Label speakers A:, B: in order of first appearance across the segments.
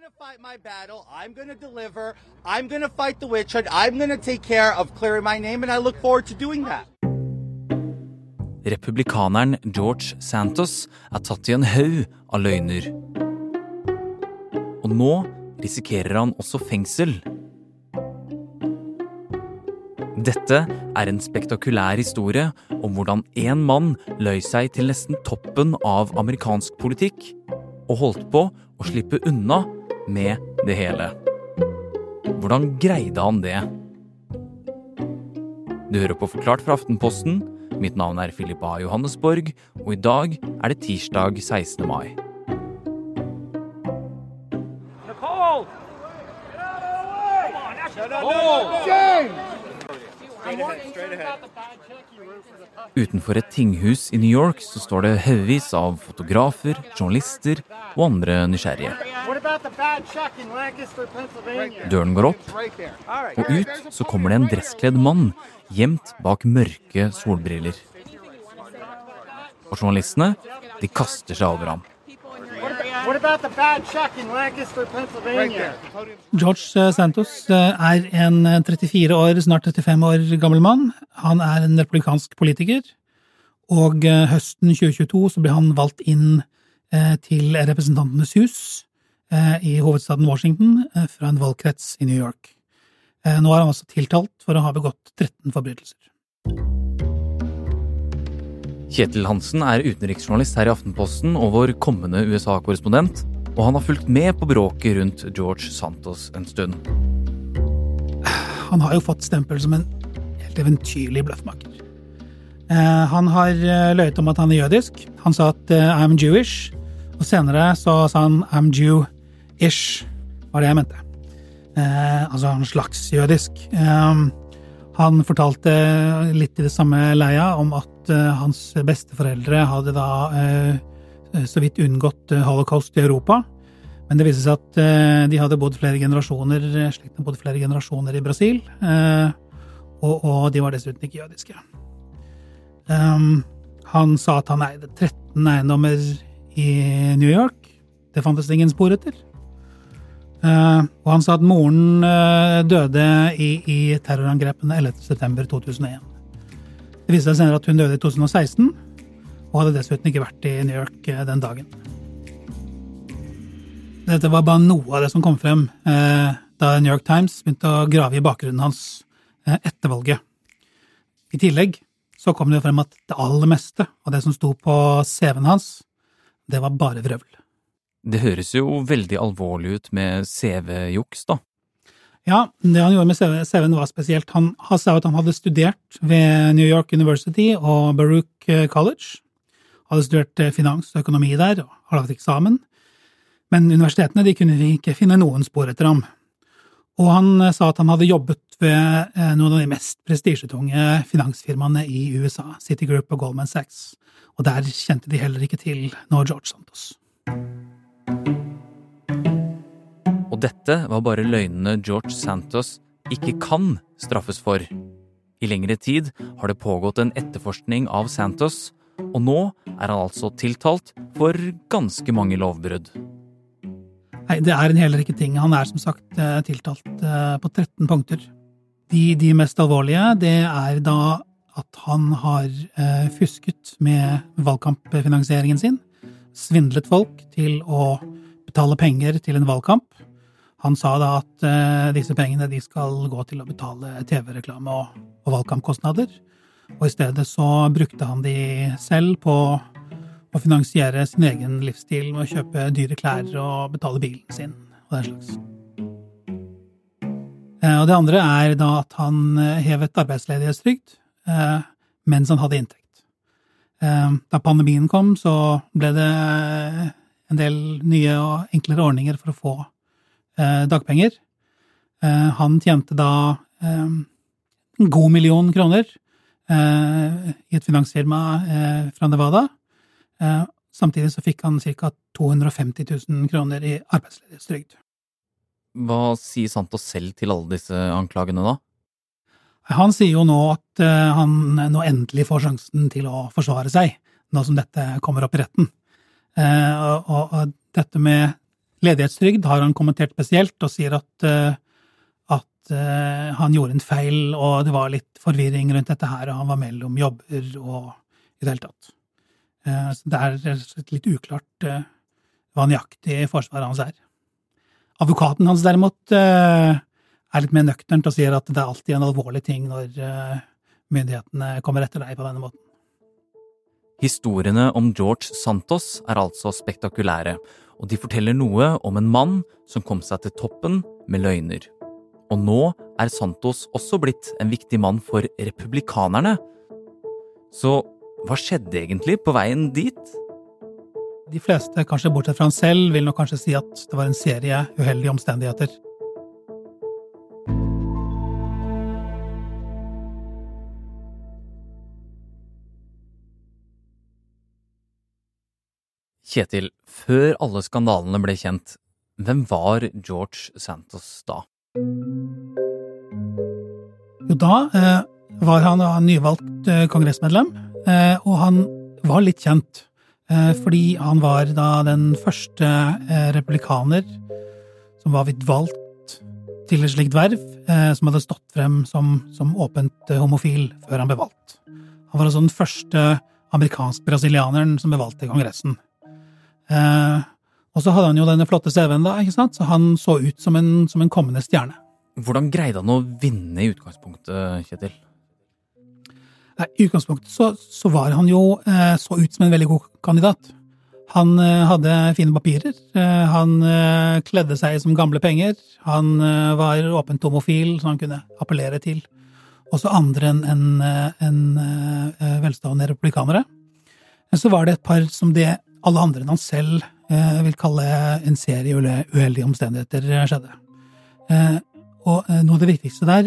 A: gonna fight my battle. I'm gonna deliver. I'm gonna fight the witch hunt. I'm gonna take care of clearing my name, and I look forward to doing that.
B: Republikaneren George Santos er tatt i en haug av løgner. Og nå risikerer han også fengsel. Dette er en spektakulær historie om hvordan én mann løy seg til nesten toppen av amerikansk politikk, og holdt på å slippe unna med det hele. Hvordan greide han det? Du hører på Forklart fra Aftenposten. Mitt navn er Philip A. Johannesborg, og i dag er det tirsdag 16. mai. Utenfor et tinghus i New York så står det haugevis av fotografer, journalister og andre nysgjerrige. Døren går opp, og ut så kommer det en dresskledd mann gjemt bak mørke solbriller. Og journalistene, de kaster seg over ham.
C: What about the bad check in Lancaster, Pennsylvania?
D: George eh, Santos eh, er en 34 år, snart 35 år gammel mann. Han er en republikansk politiker. Og eh, høsten 2022 så ble han valgt inn til Representantenes hus i hovedstaden Washington fra en valgkrets i New York. Nå er han også tiltalt for å ha begått 13 forbrytelser.
B: Kjetil Hansen er utenriksjournalist her i Aftenposten og vår kommende USA-korrespondent. Og han har fulgt med på bråket rundt George Santos en stund.
D: Han har jo fått stempel som en helt eventyrlig bløffmaker. Eh, han har eh, løyet om at han er jødisk. Han sa at eh, I'm Jewish. Og senere så sa han I'm Jew-ish, var det jeg mente. altså en slags jødisk. Han fortalte litt i det samme leia om at eh, hans besteforeldre hadde da uh, så vidt unngått uh, holocaust i Europa. Men det viste seg at de hadde bodd flere generasjoner slekten bodde flere generasjoner i Brasil. Og, og, de var dessuten ikke jødiske. Um, han sa at han eide 13 eiendommer i New York. Det fantes ingen spor etter. Uh, og han sa at moren uh, døde i, i terrorangrepene 11.9.2001. Det viste seg senere at hun døde i 2016, og hadde dessuten ikke vært i New York uh, den dagen. Dette var bare noe av det som kom frem da New York Times begynte å grave i bakgrunnen hans etter valget. I tillegg så kom det jo frem at det aller meste av det som sto på CV-en hans, det var bare vrøvl.
B: Det høres jo veldig alvorlig ut med CV-juks, da.
D: Ja, det han gjorde med CV-en var spesielt. Han, han sa at han hadde studert ved New York University og Baruch eh, College. Hadde studert eh, finans og økonomi der, og hadde hatt eksamen. Men universitetene de kunne ikke finne noen spor etter ham. Og han eh, sa at han hadde jobbet ved noen av de mest prestisjetunge finansfirmaene i USA, Citigroup og Goldman Sachs, og der kjente de heller ikke til noe George Santos.
B: Dette var bare løgnene George Santos ikke kan straffes for. I lengre tid har det pågått en etterforskning av Santos, og nå er han altså tiltalt for ganske mange lovbrudd.
D: Nei, det er en hel rekke ting. Han er som sagt eh, tiltalt eh, på 13 punkter. De, de mest alvorlige, det er da at han har eh, fusket med valgkampfinansieringen sin svindlet folk til å betale penger til en valgkamp. Han sa da at uh, disse pengene de skal gå til å betale TV-reklame og, og, valgkampkostnader. Og i stedet så brukte han de selv på å finansiere sin egen livsstil med å kjøpe dyre klær og betale bilen sin og den slags. Uh, og det andre er da at han uh, hevet arbeidsledighetstrygd mens han hadde inntekt. Eh, da pandemien kom, så ble det en del nye og enklere ordninger for å få eh, dagpenger. Eh, han tjente da en god million kroner i et finansfirma fra Nevada. Samtidig så fikk han ca. 250 000 kroner i arbeidsledighetstrygd.
B: Hva sier Santos selv til alle disse anklagene, da?
D: Han sier jo nå at eh, han nå endelig får sjansen til å forsvare seg, nå som dette kommer opp i retten. Eh, og dette med ledighetstrygd har han kommentert spesielt, og sier at, eh, at eh, han gjorde en feil, og det var litt forvirring rundt dette her, og han var mellom jobber og i det hele tatt. Eh, så det er litt uklart hva nøyaktig forsvaret hans er. Advokaten hans derimot er litt mer nøkternt og sier at det er alltid en alvorlig ting når myndighetene kommer etter deg på denne måten.
B: Historiene om George Santos er altså spektakulære, og de forteller noe om en mann som kom seg til toppen med løgner. Og nå er Santos også blitt en viktig mann for republikanerne. Så hva skjedde egentlig på veien dit?
D: De fleste, kanskje bortsett fra han selv, vil nok kanskje si at det var en serie uheldige omstendigheter.
B: Kjetil, før alle skandalene ble kjent, hvem var George Santos da?
D: Jo, da eh, var han nyvalgt eh, kongressmedlem, eh, og han var litt kjent. Eh, fordi han var da den første eh, republikaner som var blitt valgt til et slikt verv, eh, som hadde stått frem som, som åpent homofil før han ble valgt. Han var altså den første amerikansk-brasilianeren som ble valgt til Kongressen. Eh, og så hadde han jo denne flotte CV-en, da, ikke sant? så han så ut som en, som en kommende stjerne.
B: Hvordan greide han å vinne i utgangspunktet, Kjetil?
D: Nei, I utgangspunktet så, så var han jo eh, så ut som en veldig god kandidat. Han eh, hadde fine papirer, eh, han eh, kledde seg som gamle penger, han eh, var åpent homofil, så han kunne appellere til også andre enn en, en, en velstående republikanere. Men så var det et par som det alle andre enn han selv eh, vil kalle en serie uheldige omstendigheter eh, skjedde. Eh, og noe av det viktigste der,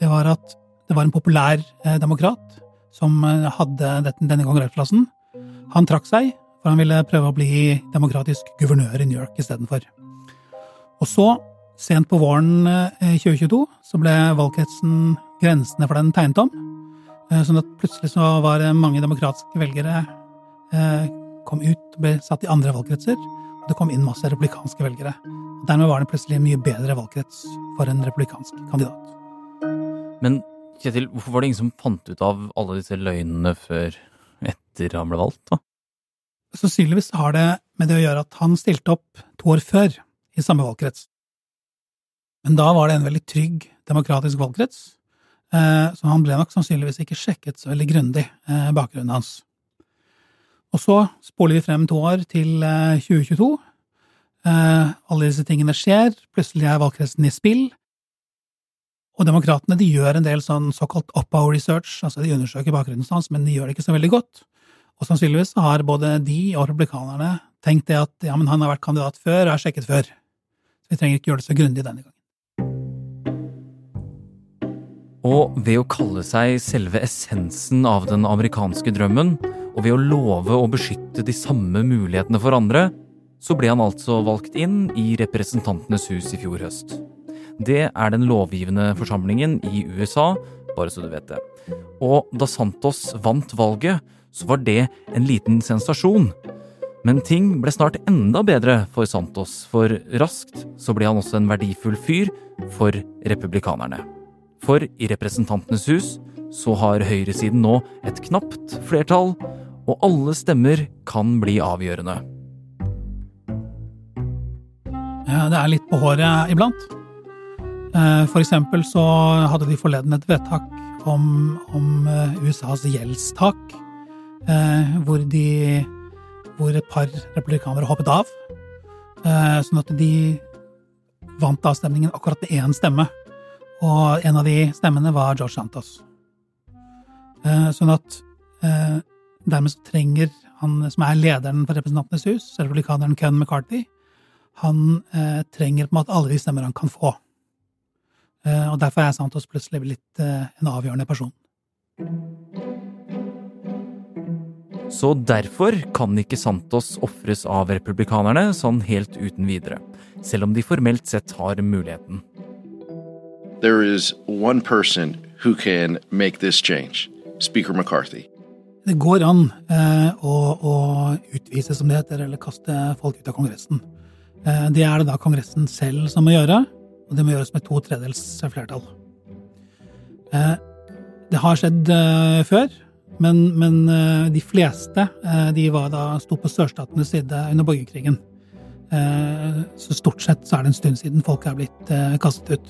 D: det var at det var en populær demokrat som hadde denne kongressplassen. Han trakk seg, for han ville prøve å bli demokratisk guvernør i New York istedenfor. Og så, sent på våren eh, 2022, så ble valgkretsen, grensene for den tegnet om. Sånn at plutselig så var det mange demokratiske velgere kom ut og ble satt i andre valgkretser, og det kom inn masse republikanske velgere. Og dermed var det plutselig en mye bedre valgkrets for en republikansk kandidat.
B: Men Kjetil, hvorfor var det ingen som fant ut av alle disse løgnene før etter han ble valgt, da?
D: Sannsynligvis har det med det å gjøre at han stilte opp to år før i samme valgkrets. Men da var det en veldig trygg demokratisk valgkrets, eh, så han ble nok sannsynligvis ikke sjekket så veldig grundig, eh, bakgrunnen hans. Og så spoler vi frem to år til eh, 2022. Eh, alle disse tingene skjer, plutselig er valgkretsen i spill. Og demokratene de gjør en del sånn såkalt up-hour research, altså de undersøker bakgrunnen hans, men de gjør det ikke så veldig godt. Og sannsynligvis har både de og republikanerne tenkt det at ja, men han har vært kandidat før og er sjekket før. Så vi trenger ikke gjøre det så grundig denne gangen.
B: Og ved å kalle seg selve essensen av den amerikanske drømmen, og ved å love å beskytte de samme mulighetene for andre, så ble han altså valgt inn i Representantenes hus i fjor høst. Det er den lovgivende forsamlingen i USA, bare så du vet det. Og da Santos vant valget, så var det en liten sensasjon. Men ting ble snart enda bedre for Santos, for raskt så ble han også en verdifull fyr for republikanerne. For i Representantenes hus så har høyresiden nå et knapt flertall, og alle stemmer kan bli avgjørende.
D: Det er litt på håret iblant. Eh, For eksempel så hadde de forleden et vedtak om, om eh, USAs gjeldstak, eh, hvor de hvor et par republikanere hoppet av. Sånn at de vant avstemningen akkurat med én stemme. Og en av de stemmene var George Santos. Sånn at dermed så trenger han som er lederen for Representantenes hus, republikaneren Ken McCarthy, han eh, trenger på en måte alle de stemmer han kan få. Eh, og derfor er Santos plutselig blitt eh, en avgjørende person.
B: Så derfor kan ikke Santos ofres av republikanerne sånn helt uten videre, selv om de formelt sett har muligheten.
E: There is one person who can make this change Speaker McCarthy.
D: Det går an eh, å, å utvise, som det heter, eller kaste folk ut av Kongressen. Eh, Det er det da Kongressen selv som må gjøre, og det må gjøres med to tredjedels flertall. Eh, Det har skjedd eh, før, men, men eh, de fleste eh, de var da sto på sørstatenes side under borgerkrigen. Så stort sett så er det en stund siden folk er blitt kastet ut.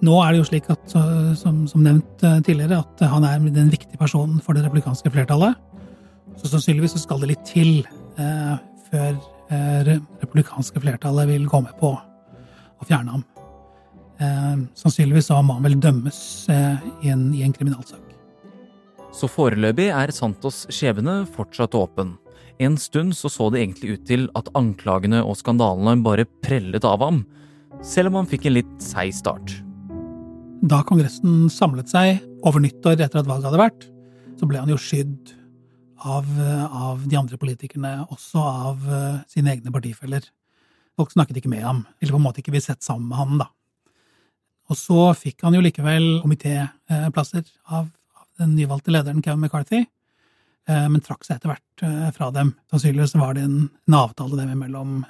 D: Nå er det jo slik at, som, som nevnt eh, tidligere, at han er den viktige personen for det republikanske flertallet. Så sannsynligvis så skal det litt til eh, før eh, det republikanske flertallet vil gå med på å fjerne ham. Eh, sannsynligvis så må han vel dømmes eh, i, en, i en kriminalsak.
B: Så foreløpig er Santos skjebne fortsatt åpen. En stund så så det egentlig ut til at anklagene og skandalene bare prellet av ham, selv om han fikk en litt seig start.
D: Da Kongressen samlet seg over nyttår etter at valget hadde vært, så ble han jo skydd av, av de andre politikerne, også av eh, sine egne partifeller. Folk snakket ikke med ham, eller på en måte ikke ville sett sammen med ham, da. Og så fikk han jo likevel komitéplasser av, av den nyvalgte lederen Kevin McCarthy, eh, men trakk seg etter hvert eh, fra dem. Sannsynligvis var det en, en avtale dem imellom.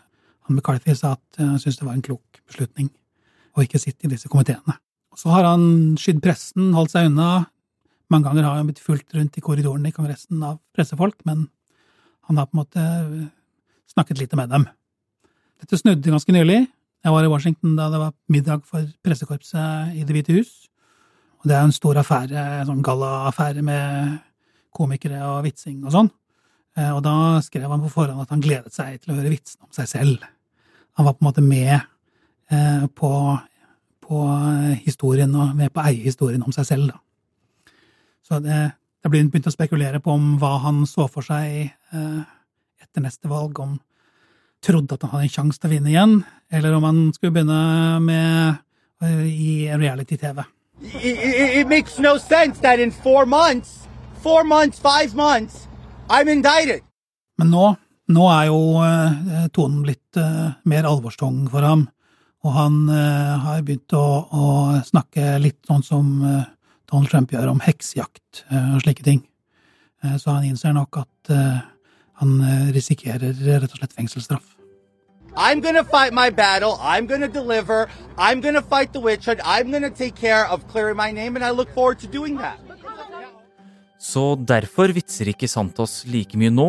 D: Han McCarthy sa at han syntes det var en klok beslutning å ikke sitte i disse komiteene. Så har han skydd pressen, holdt seg unna. Mange ganger har han blitt fulgt rundt i korridorene i Kongressen av pressefolk, men han har på en måte snakket lite med dem. Dette snudde ganske nylig. Jeg var i Washington da det var middag for pressekorpset i Det hvite hus. Og det er en stor affære, en sånn gallaaffære med komikere og vitsing og sånn. Eh, Og da skrev han på forhånd at han gledet seg til å høre vitsene om seg selv. Han var på en måte med eh, på på historien og med på å eie historien om seg selv. Da. Så det, det blir begynt å spekulere på om hva han så for seg eh, etter neste valg, om trodde at han hadde en sjanse til å vinne igjen, eller om han skulle begynne med eh, i reality-TV.
A: It, it, it makes no sense that in four months, four months, five months, I'm indicted.
D: Men nå, nå er jo eh, tonen blitt eh, mer alvorstung for ham, og han eh, har begynt å, å snakke litt sånn som eh, Donald Trump gjør, om heksejakt eh, og slike ting. Eh, så han innser nok at eh, han eh, risikerer rett og slett fengselsstraff.
A: I'm gonna fight my battle. I'm gonna deliver. I'm gonna fight the witch hunt. I'm gonna take care of clearing my name, and I look forward to doing that.
B: Så derfor vitser ikke Santos like mye nå,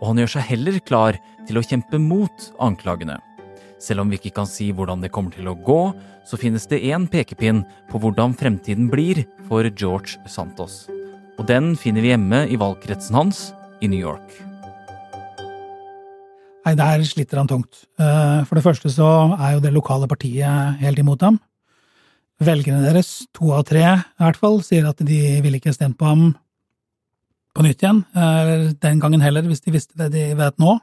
B: og han gjør seg heller klar til å kjempe mot anklagene. Selv om vi ikke kan si hvordan det kommer til å gå, så finnes det én pekepinn på hvordan fremtiden blir for George Santos. Og den finner vi hjemme i valgkretsen hans i New York.
D: Nei, der sliter han tungt. Eh, For det første så er jo det lokale partiet helt imot ham. Velgerne deres, to av tre i hvert fall, sier at de ville ikke stemt på ham på nytt igjen, eller den gangen heller, hvis de visste det de vet nå.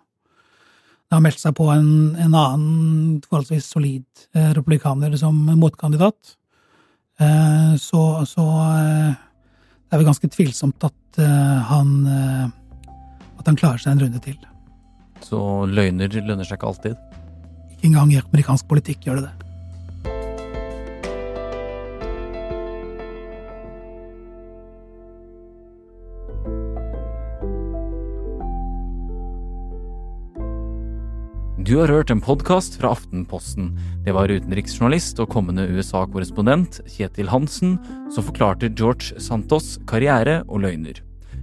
D: Har meldt seg på en, en annen forholdsvis solid eh, republikaner som motkandidat. Eh, Så, så eh, det er vel ganske tvilsomt at han at han klarer seg en runde til.
B: Så løgner lønner seg ikke alltid.
D: Ikke engang i amerikansk politikk gjør det det.
B: Du har hørt en podkast fra Aftenposten. Det var utenriksjournalist og kommende USA-korrespondent Kjetil Hansen som forklarte George Santos karriere og løgner.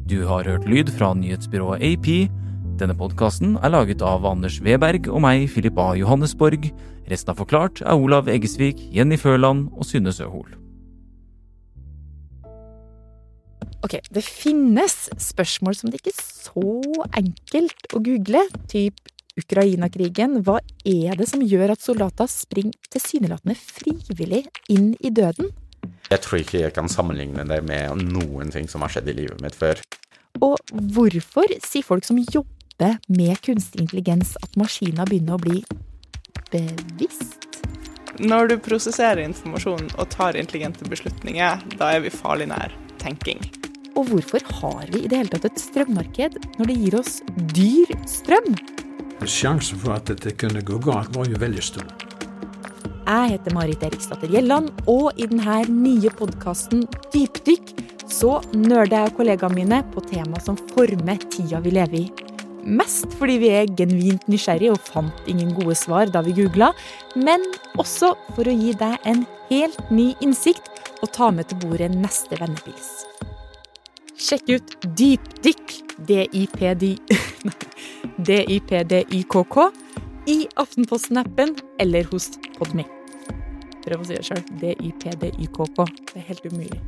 B: Du har hørt lyd fra nyhetsbyrået AP. Denne podkasten er laget av Anders Weberg og meg, Philip A. Johannesborg. Resten av Forklart er Olav Eggesvik, Jenny Føland og Synne Søhol.
F: Ok, det finnes spørsmål som det ikke er så enkelt å google, typ Ukraina-krigen. Hva er det som gjør at soldater springer tilsynelatende frivillig inn i døden?
G: Jeg tror ikke jeg kan sammenligne det med noen ting som har skjedd i livet mitt før.
F: Og hvorfor sier folk som jobber med kunstig intelligens at maskiner begynner å bli bevisst?
H: Når du prosesserer informasjon og tar intelligente beslutninger, da er vi farlig nær tenking.
F: Og hvorfor har vi i det hele tatt et strømmarked når det gir oss dyr strøm?
I: Sjansen for at dette kunne gå galt, var jo veldig stor.
F: Jeg heter Marit Eriksdatter Gjelland, og i denne nye podkasten Dypdykk så nerder jeg og kollegaene mine på tema som former tida vi lever i. Mest fordi vi er genuint nysgjerrige og fant ingen gode svar da vi googla, men også for å gi deg en helt ny innsikt og ta med til bordet neste vennepils. Sjekk ut Dypdykk, D-I-P-D nei, D-I-P-D-Y-K-K, i Aftenposten-appen eller hos Podme. Prøv å si det sjøl. D-I-P-D-Y-K-K. Det er helt umulig.